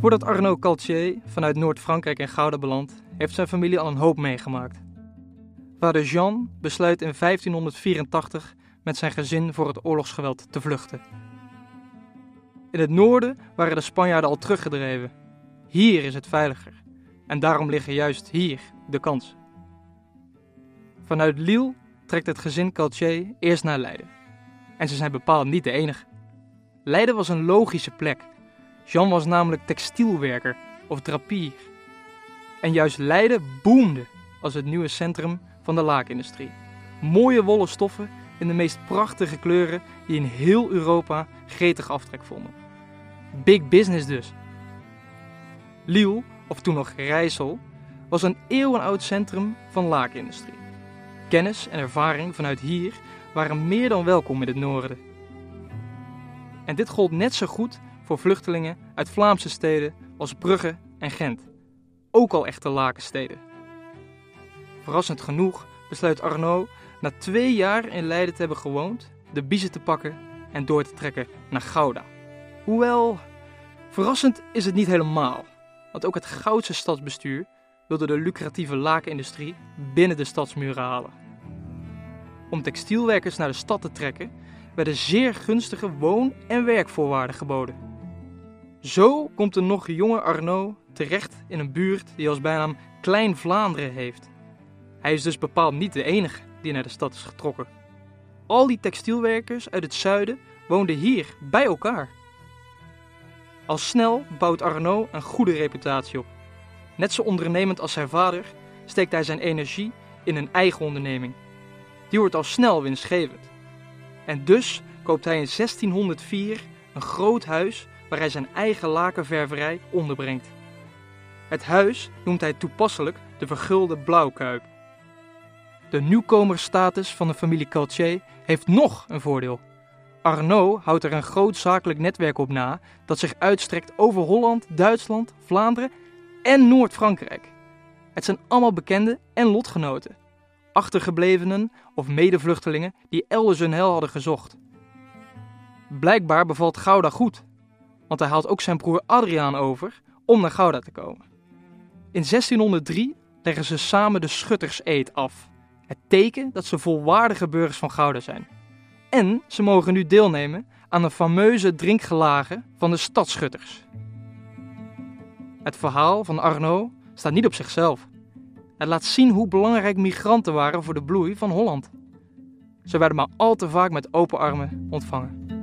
Voordat Arnaud Caltier vanuit Noord-Frankrijk in Gouda belandt, heeft zijn familie al een hoop meegemaakt. Vader Jean besluit in 1584 met zijn gezin voor het oorlogsgeweld te vluchten. In het noorden waren de Spanjaarden al teruggedreven. Hier is het veiliger. En daarom liggen juist hier de kansen. Vanuit Lille trekt het gezin Caltier eerst naar Leiden. En ze zijn bepaald niet de enige. Leiden was een logische plek. Jean was namelijk textielwerker of drapier. En juist Leiden boomde als het nieuwe centrum van de laakindustrie. Mooie wollen stoffen in de meest prachtige kleuren die in heel Europa gretig aftrek vonden. Big business dus. Lille, of toen nog Rijssel, was een eeuwenoud centrum van laakindustrie. Kennis en ervaring vanuit hier waren meer dan welkom in het noorden. En dit gold net zo goed voor vluchtelingen uit Vlaamse steden als Brugge en Gent. Ook al echte lakensteden. Verrassend genoeg besluit Arnaud na twee jaar in Leiden te hebben gewoond, de biezen te pakken en door te trekken naar Gouda. Hoewel, verrassend is het niet helemaal, want ook het Goudse stadsbestuur wilde de lucratieve lakenindustrie binnen de stadsmuren halen. Om textielwerkers naar de stad te trekken, werden zeer gunstige woon- en werkvoorwaarden geboden. Zo komt de nog jonge Arnaud terecht in een buurt die als bijnaam Klein Vlaanderen heeft. Hij is dus bepaald niet de enige die naar de stad is getrokken. Al die textielwerkers uit het zuiden woonden hier bij elkaar. Al snel bouwt Arnaud een goede reputatie op. Net zo ondernemend als zijn vader steekt hij zijn energie in een eigen onderneming. Die wordt al snel winstgevend. En dus koopt hij in 1604 een groot huis waar hij zijn eigen lakenververij onderbrengt. Het huis noemt hij toepasselijk de vergulde blauwkuip. De nieuwkomerstatus van de familie Caltier heeft nog een voordeel. Arnaud houdt er een groot zakelijk netwerk op na dat zich uitstrekt over Holland, Duitsland, Vlaanderen en Noord-Frankrijk. Het zijn allemaal bekenden en lotgenoten, achtergeblevenen of medevluchtelingen die elders hun hel hadden gezocht. Blijkbaar bevalt Gouda goed, want hij haalt ook zijn broer Adriaan over om naar Gouda te komen. In 1603 leggen ze samen de schutterseed af, het teken dat ze volwaardige burgers van Gouda zijn. En ze mogen nu deelnemen aan de fameuze drinkgelagen van de stadschutters. Het verhaal van Arnaud staat niet op zichzelf. Het laat zien hoe belangrijk migranten waren voor de bloei van Holland. Ze werden maar al te vaak met open armen ontvangen.